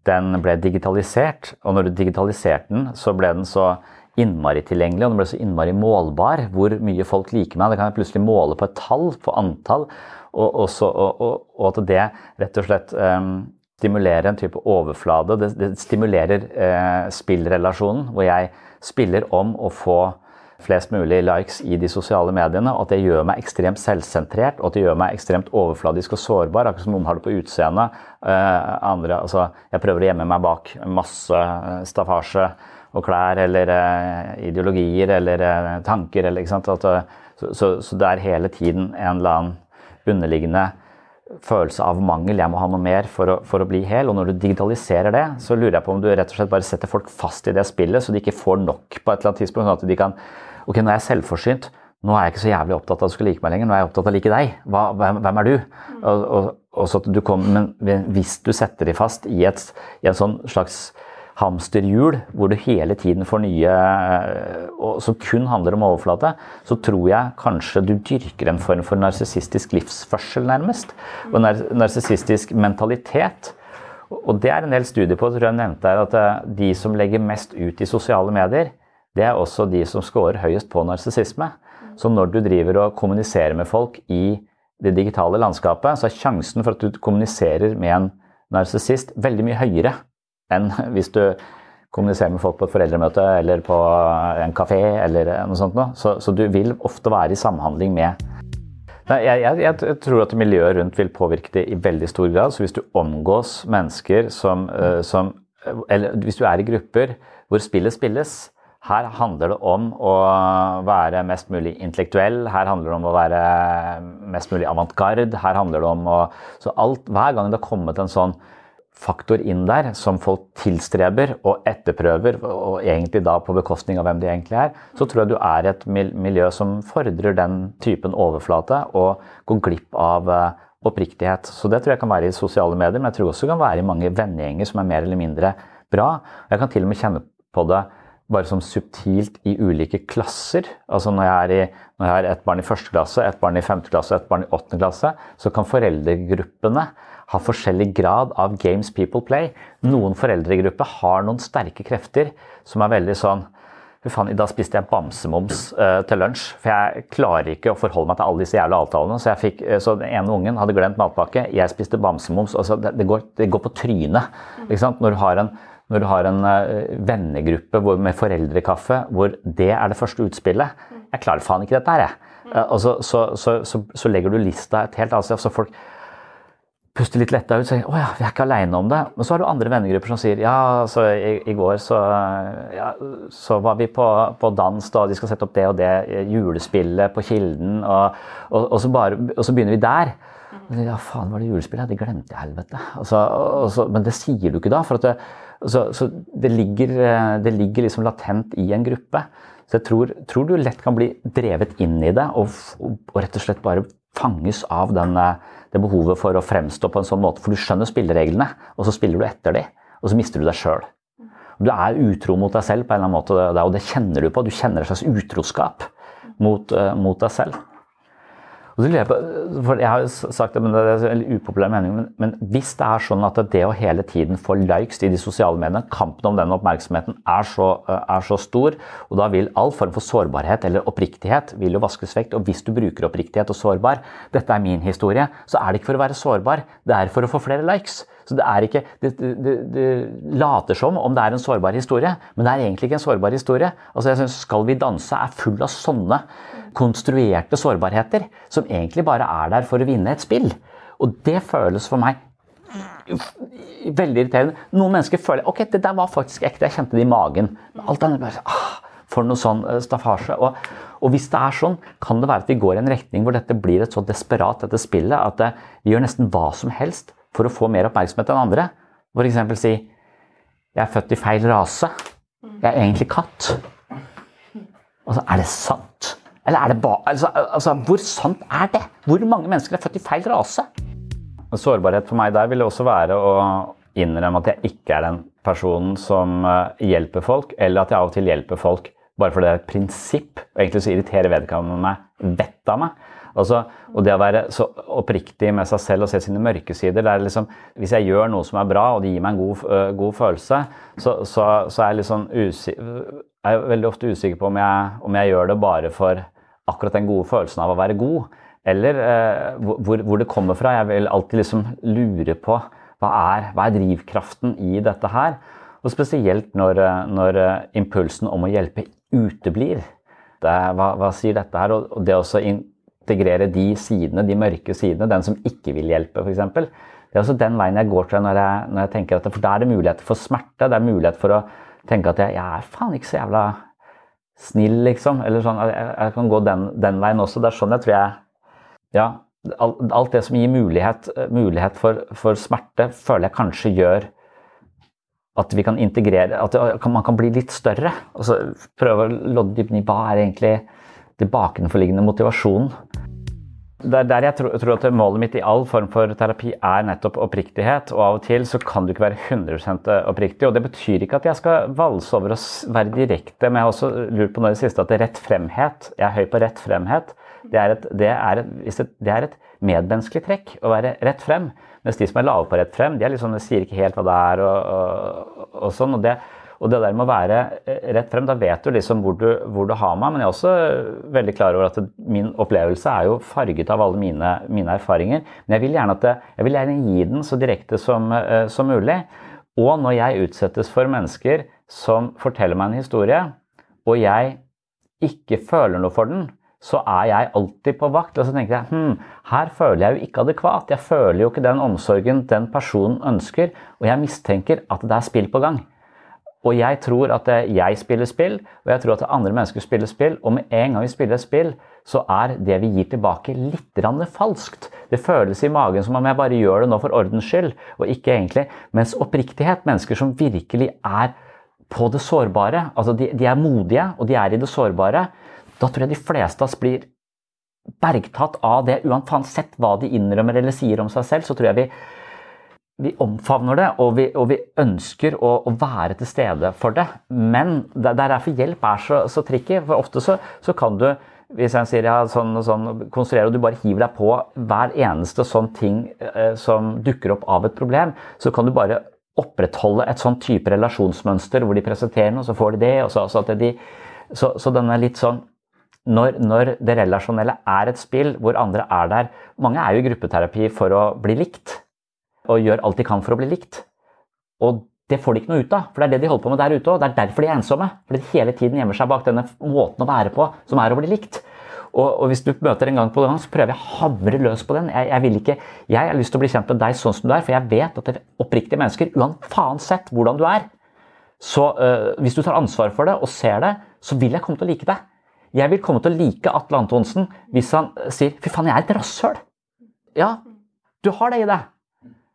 A: den ble digitalisert. Og når du digitaliserte den, så ble den så innmari tilgjengelig, og den ble så innmari målbar. Hvor mye folk liker meg. Det kan jeg plutselig måle på et tall, på antall. Og, og, så, og, og at det rett og slett um, stimulerer en type overflade. Det, det stimulerer uh, spillrelasjonen, hvor jeg spiller om å få flest mulig likes i de sosiale mediene, at det gjør meg ekstremt selvsentrert og at det gjør meg ekstremt overfladisk og sårbar, akkurat som noen har det på utseendet. Uh, altså, jeg prøver å gjemme meg bak masse eh, staffasje og klær eller uh, ideologier eller tanker. Eller, at, så, så, så, det er hele tiden en eller annen underliggende følelse av mangel. Jeg må ha noe mer for å, for å, bli hel. Og når du digitaliserer det, så lurer jeg på om du rett og slett bare setter folk fast i det spillet, så de ikke får nok på et eller annet tidspunkt. sånn at de kan Ok, nå er jeg selvforsynt. Nå er jeg ikke så jævlig opptatt av at du skal like meg lenger. Nå er jeg opptatt av å like deg. Hva, hvem, hvem, er du? Og, og, og så at du kommer, men hvis du setter dem fast i et, i en sånn slags hamsterhjul hvor du hele tiden får nye og Som kun handler om overflate, så tror jeg kanskje du dyrker en form for narsissistisk livsførsel, nærmest. Og narsissistisk mentalitet. Og det er en del studier på, tror jeg nevnte her, at eh, de som legger mest ut i sosiale medier, det er også de som scorer høyest på narsissisme. Så når du driver og kommuniserer med folk i det digitale landskapet, så er sjansen for at du kommuniserer med en narsissist veldig mye høyere enn hvis du kommuniserer med folk på et foreldremøte eller på en kafé eller noe sånt. Så, så du vil ofte være i samhandling med Nei, jeg, jeg, jeg, tror at miljøet rundt vil påvirke det i veldig stor grad. Så hvis du omgås mennesker som, eh, som Eller hvis du er i grupper hvor spillet spilles, her handler det om å være mest mulig intellektuell, her handler det om å være mest mulig avantgarde. Her handler det om å Så alt, hver gang det har kommet en sånn faktor inn der som folk tilstreber og etterprøver, og egentlig da på bekostning av hvem de egentlig er, så tror jeg du er et miljø som fordrer den typen overflate og går glipp av eh, oppriktighet. Så det tror jeg kan være i sosiale medier, men jeg tror også det kan være i mange vennegjenger som er mer eller mindre bra. Jeg kan til og med kjenne på det bare som subtilt i ulike klasser. Altså når jeg, i, når jeg har et barn i første klasse, et barn i femte klasse et barn i åttende klasse, så kan foreldregruppene ha forskjellig grad av games people play. Noen foreldregrupper har noen sterke krefter som er veldig sånn Fy faen, i dag spiste jeg bamsemums uh, til lunsj. For jeg klarer ikke å forholde meg til alle disse jævla avtalene. Så, jeg fikk, uh, så den ene ungen hadde glemt matpakke. Jeg spiste bamsemums. Altså, det, det, går, det går på trynet. Når du har en når du har en uh, vennegruppe hvor, med foreldrekaffe hvor det er det første utspillet Jeg klarer faen ikke dette her, jeg. Uh, og så, så, så, så, legger du lista et helt annet sted. Så folk puster litt letta ut og sier 'Å ja, vi er ikke aleine om det'. Men så har du andre vennegrupper som sier 'Ja, så i, i går så, ja, så, var vi på, på dans, da. De skal sette opp det og det julespillet på Kilden', og, og, og, så, bare, og så begynner vi der. Ja, faen, var det julespillet? Det glemte jeg, helvete. Altså, men det sier du ikke da. for at det, så, så det, ligger, eh, det, ligger, liksom latent i en gruppe. Så jeg tror, tror, du lett kan bli drevet inn i det og, og, rett og slett bare fanges av den, eh, det behovet for å fremstå på en sånn måte. For du skjønner spillereglene, og så spiller du etter de, og så mister du deg sjøl. Du er utro mot deg selv på en eller annen måte, og det kjenner du på. Du kjenner et slags utroskap mot, uh, mot deg selv. Og så lurer Jeg på, for jeg har sagt det, men det er en upopulær mening, men, men, hvis det er sånn at det å hele tiden få likes i de sosiale mediene, kampen om den oppmerksomheten er så, eh, er så, stor, og da vil all form for sårbarhet eller oppriktighet vil jo vaskes vekk. Og hvis du bruker oppriktighet og sårbar, dette er min historie, så er det ikke for å være sårbar, det er for å få flere likes. Så det er ikke det, det, det, later som om det er en sårbar historie, men det er egentlig ikke en sårbar historie. Altså jeg synes 'Skal vi danse' er full av sånne konstruerte sårbarheter som egentlig bare er der for å vinne et spill. Og det føles for meg veldig irriterende. Noen mennesker føler ok, det der var faktisk ekte, jeg kjente det i magen. Alt annet bare ah, For noe sånn eh, staffasje. Og, og, hvis det er sånn, kan det være at vi går i en retning hvor dette blir et så desperat, dette spillet, at det, vi gjør nesten hva som helst for å få mer oppmerksomhet enn andre. F.eks. si jeg er født i feil rase. Jeg er egentlig katt. Altså, er det sant. Eller er det ba altså, altså, hvor sant er det? Hvor mange mennesker er født i feil rase? Sårbarhet for meg der vil også være å innrømme at jeg ikke er den personen som eh, hjelper folk, eller at jeg av og til hjelper folk bare fordi det er et prinsipp. Og egentlig så irriterer vedkommende meg vettet av meg. Altså, og det å være så oppriktig med seg selv og se sine mørke sider det er liksom, Hvis jeg gjør noe som er bra, og det gir meg en god, uh, god følelse, så, så, så, er jeg, liksom er jeg veldig ofte usikker på om jeg, om jeg gjør det bare for akkurat den gode følelsen av å være god, eller eh, hvor, hvor, det kommer fra. Jeg vil alltid liksom lure på hva er, hva er drivkraften i dette her. Og spesielt når, eh, når eh, impulsen om å hjelpe uteblir. Det, hva, hva, sier dette her? Og, det å integrere de sidene, de mørke sidene, den som ikke vil hjelpe, f.eks. Det er også den veien jeg går til når jeg, når jeg tenker at For da er det mulighet for smerte. Det er mulighet for å tenke at jeg, jeg er faen ikke så jævla snill, liksom. Eller sånn, jeg, jeg kan gå den, den, veien også. Det er sånn jeg tror jeg Ja. Alt, det som gir mulighet, mulighet for, for, smerte, føler jeg kanskje gjør at vi kan integrere At man kan bli litt større. Altså, prøve å lodde dypt i hva er egentlig den bakenforliggende motivasjonen. Det er der jeg tror, at målet mitt i all form for terapi er nettopp oppriktighet. Og av og til så kan du ikke være 100 oppriktig. Og det betyr ikke at jeg skal valse over å være direkte, men jeg har også lurt på nå i det siste at det rett fremhet. Jeg er høy på rett fremhet. Det er, et, det, er et, det er et, medmenneskelig trekk å være rett frem. Mens de som er lave på rett frem, de, liksom, de sier ikke helt hva det er og, og, og sånn. og det og det der med å være eh, rett frem, da vet du liksom hvor du, hvor du har meg. Men jeg er også veldig klar over at min opplevelse er jo farget av alle mine, mine erfaringer. Men jeg vil det, jeg vil gjerne gi den så direkte som, uh, som mulig. Og når jeg utsettes for mennesker som forteller meg en historie, og jeg ikke føler noe for den, så er jeg alltid på vakt. Og så tenker jeg hm, her føler jeg jo ikke adekvat. Jeg føler jo ikke den omsorgen den personen ønsker, og jeg mistenker at det er spill på gang. Og jeg tror at jeg spiller spill, og jeg tror at andre mennesker spiller spill. Og med en gang vi spiller et spill, så er det vi gir tilbake, litt falskt. Det føles i magen som om jeg bare gjør det nå for ordens skyld, og ikke egentlig. Mens oppriktighet, mennesker som virkelig er på det sårbare, altså de, de er modige, og de er i det sårbare, da tror jeg de fleste av oss blir bergtatt av det. Uansett hva de innrømmer eller sier om seg selv, så tror jeg vi vi omfavner det, og vi, og vi ønsker å, å, være til stede for det. Men det, det er derfor hjelp er så, så tricky. For ofte så, så, kan du, hvis jeg sier ja, sånn og sånn, konstruere, og du bare hiver deg på hver eneste sånn ting eh, som dukker opp av et problem, så kan du bare opprettholde et sånn type relasjonsmønster hvor de presenterer noe, så får de det. og så, så, de, så, så den er litt sånn når, når, det relasjonelle er et spill hvor andre er der Mange er jo i gruppeterapi for å bli likt og gjør alt de kan for å bli likt. Og det får de ikke noe ut av, for det er det de holder på med der ute òg. Det er derfor de er ensomme. Fordi de hele tiden gjemmer seg bak denne måten å være på, som er å bli likt. Og, og hvis du møter en gang på gang, så prøver jeg å hamre løs på den. Jeg, jeg, vil ikke, jeg har lyst til å bli kjent med deg sånn som du er, for jeg vet at det er oppriktige mennesker, uansett hvordan du er, så øh, hvis du tar ansvar for det og ser det, så vil jeg komme til å like deg. Jeg vil komme til å like Atle Antonsen hvis han sier 'fy faen, jeg er et rasshøl'. Ja, du har det i deg.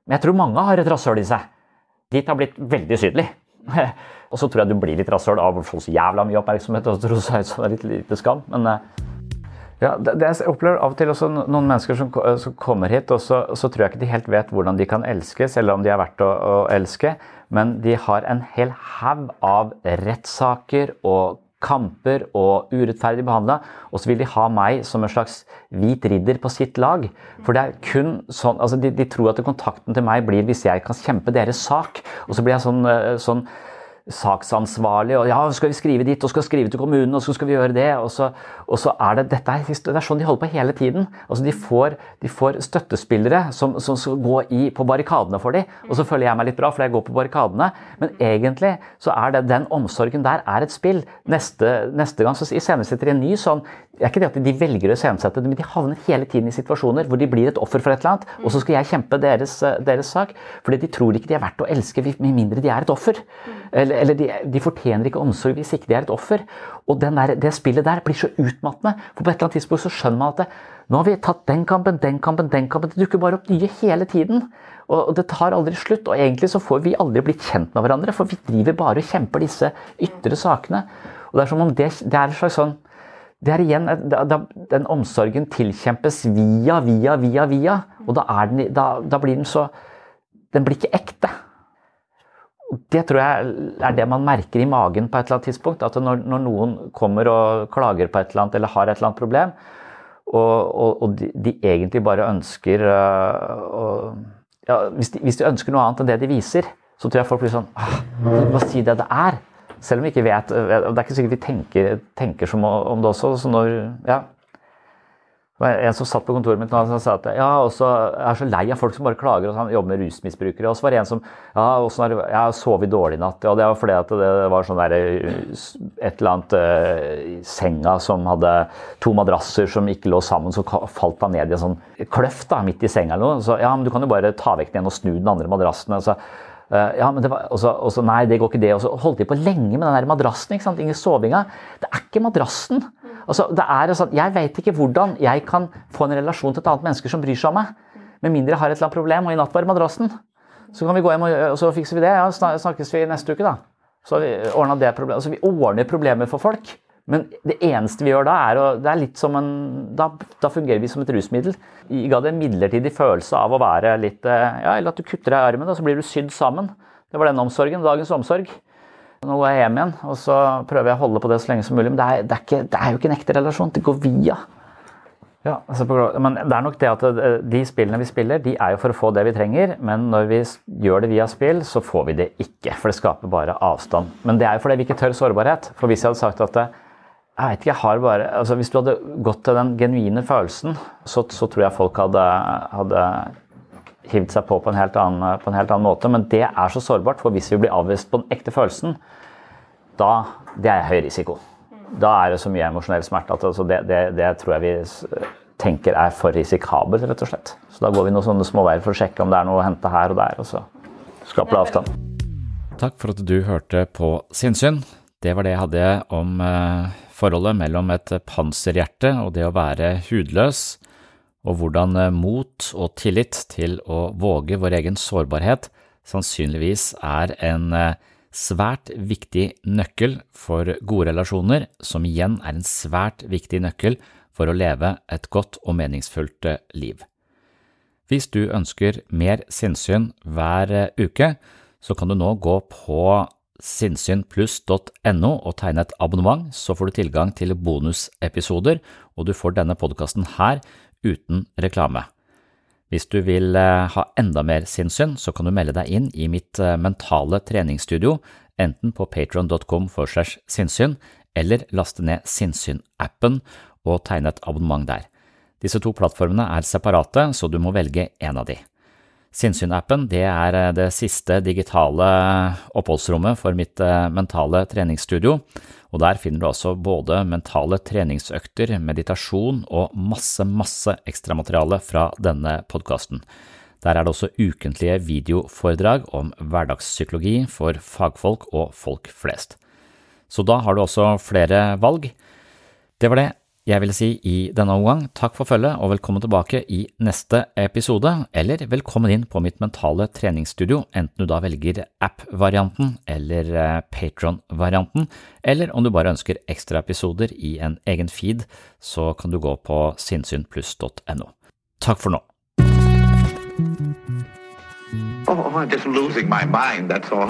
A: Men jeg tror mange har et rasshøl i seg. Ditt har blitt veldig sydlig. og så tror jeg du blir litt rasshøl av å få så jævla mye oppmerksomhet og tro seg ut som litt lite skam. Men uh, Ja, det, det, Jeg opplever av og til også noen mennesker som, som kommer hit, og så, så, tror jeg ikke de helt vet hvordan de kan elskes, eller om de er verdt å, å elske. Men de har en hel haug av rettssaker og kamper og urettferdig behandla, og så vil de ha meg som en slags hvit ridder på sitt lag. For det er kun sånn, altså de, de tror at kontakten til meg blir hvis jeg kan kjempe deres sak. Og så blir jeg sånn, eh, sånn saksansvarlig, og ja, skal vi skrive dit, og skal skrive til kommunen, og så skal vi gjøre det. Og så, og så er det dette er, det er sånn de holder på hele tiden. Altså De får, de får støttespillere som, som, skal gå i, på barrikadene for dem, og så føler jeg meg litt bra, for jeg går på barrikadene. Men egentlig så er det den omsorgen der er et spill. Neste, neste gang så iscenesetter de en ny sånn det er ikke det at de velger å iscenesette det, men de havner hele tiden i situasjoner hvor de blir et offer for et eller annet, og så skal jeg kjempe deres, deres sak. Fordi de tror ikke de er verdt å elske med mindre de er et offer. Eller, eller de, de, fortjener ikke omsorg hvis ikke de er et offer. Og der, det spillet der blir så utmattende. For på et eller annet tidspunkt så skjønner man at det, nå har vi tatt den kampen, den kampen, den kampen. Det dukker bare opp nye hele tiden. Og det tar aldri slutt. Og egentlig så får vi aldri blitt kjent med hverandre, for vi driver bare og kjemper disse ytre sakene. Og det er som om det, det er en slags sånn det er igjen, Den omsorgen tilkjempes via, via, via, via. Og da, den, da, da, blir den så Den blir ikke ekte. Det tror jeg er det man merker i magen på et eller annet tidspunkt. At når, når noen kommer og klager på et eller annet eller har et eller annet problem, og, og, og de, de, egentlig bare ønsker og, ja, hvis, de, hvis, de, ønsker noe annet enn det de viser, så tror jeg folk blir sånn ah, Hva si det det er? Selv om vi ikke vet Det er ikke sikkert vi tenker, tenker som om det også. Så når, ja. Var en som satt på kontoret mitt og sa at ja, også, jeg er så lei av folk som bare klager. og Han jobber med rusmisbrukere. Og så var det en som ja, har, jeg sovet dårlig i natt. Og det var fordi at det var sånn der, et eller annet uh, i senga som hadde to madrasser som ikke lå sammen. Så falt han ned i en sånn kløft da, midt i senga eller noe. Så ja, men du kan jo bare ta vekk den ene og snu den andre madrassen. Altså, Uh, ja, men det var, også, også, Nei, det går ikke det. Og så holdt de på lenge med den der madrassen. ikke sant, Ingen sovinga. Det er ikke madrassen. Altså, sånn, Jeg vet ikke hvordan jeg kan få en relasjon til et annet menneske som bryr seg om meg. Med mindre jeg har et eller annet problem, og i natt var det madrassen. Så kan vi gå hjem og, og så fikser vi det. Ja, snakkes vi neste uke, da. Så har vi ordna det problemet. Altså, vi ordner problemer for folk. Men det eneste vi gjør da, er, å, det er litt som en da, da, fungerer vi som et rusmiddel. Vi ga det en midlertidig følelse av å være litt eh, Ja, eller at du kutter deg i armen, og så blir du sydd sammen. Det var den omsorgen. Dagens omsorg. Nå går jeg hjem igjen, og så prøver jeg å holde på det så lenge som mulig. Men det er, det er, ikke, det er jo ikke en ekte relasjon. Det går via. Ja, altså men det er nok det at eh, de spillene vi spiller, de er jo for å få det vi trenger. Men når vi gjør det via spill, så får vi det ikke. For det skaper bare avstand. Men det er jo fordi vi ikke tør sårbarhet. For hvis jeg hadde sagt at jeg vet ikke, jeg har bare altså Hvis du hadde gått til den genuine følelsen, så, så tror jeg folk hadde, hadde hivd seg på på en, annen, på en, helt annen, måte. Men det er så sårbart, for hvis vi blir avvist på den ekte følelsen, da det er høy risiko. Da er det så mye emosjonell smerte at altså det, det, det, tror jeg vi tenker er for risikabelt, rett og slett. Så da går vi noen sånne småveier for å sjekke om det er noe å hente her og der, og så skaper det avstand.
B: Takk for at du hørte på Sinnsyn. Det var det jeg hadde om uh, forholdet mellom et panserhjerte og det å være hudløs, og hvordan eh, mot og tillit til å våge vår egen sårbarhet sannsynligvis er en eh, svært viktig nøkkel for gode relasjoner, som igjen er en svært viktig nøkkel for å leve et godt og meningsfullt eh, liv. Hvis du ønsker mer sinnssyn hver uke, så kan du nå gå på sinnssynpluss.no og tegne et abonnement, så får du tilgang til bonusepisoder, og du får denne podkasten her uten reklame. Hvis du vil eh, ha enda mer sinnssyn, så kan du melde deg inn i mitt eh, mentale treningsstudio, enten på patron.com for segs sinnssyn, eller laste ned Sinnssyn-appen og tegne et abonnement der. Disse to plattformene er separate, så du må velge en av de. Sinnssyn-appen er eh, det siste digitale oppholdsrommet for mitt mentale treningsstudio, og der finner du også både mentale treningsøkter, meditasjon og masse, masse ekstramateriale fra denne podkasten. Der er det også ukentlige videoforedrag om hverdagspsykologi for fagfolk og folk flest. Så da har du også flere valg. Det var det. Jeg vil si i denne omgang takk for følget og velkommen tilbake i neste episode, eller velkommen inn på mitt mentale treningsstudio, enten du da velger app-varianten eller eh, Patron-varianten, eller om du bare ønsker ekstra episoder i en egen feed, så kan du gå på sinnssynpluss.no. Takk for nå.
E: Oh, I'm just losing my mind, that's all.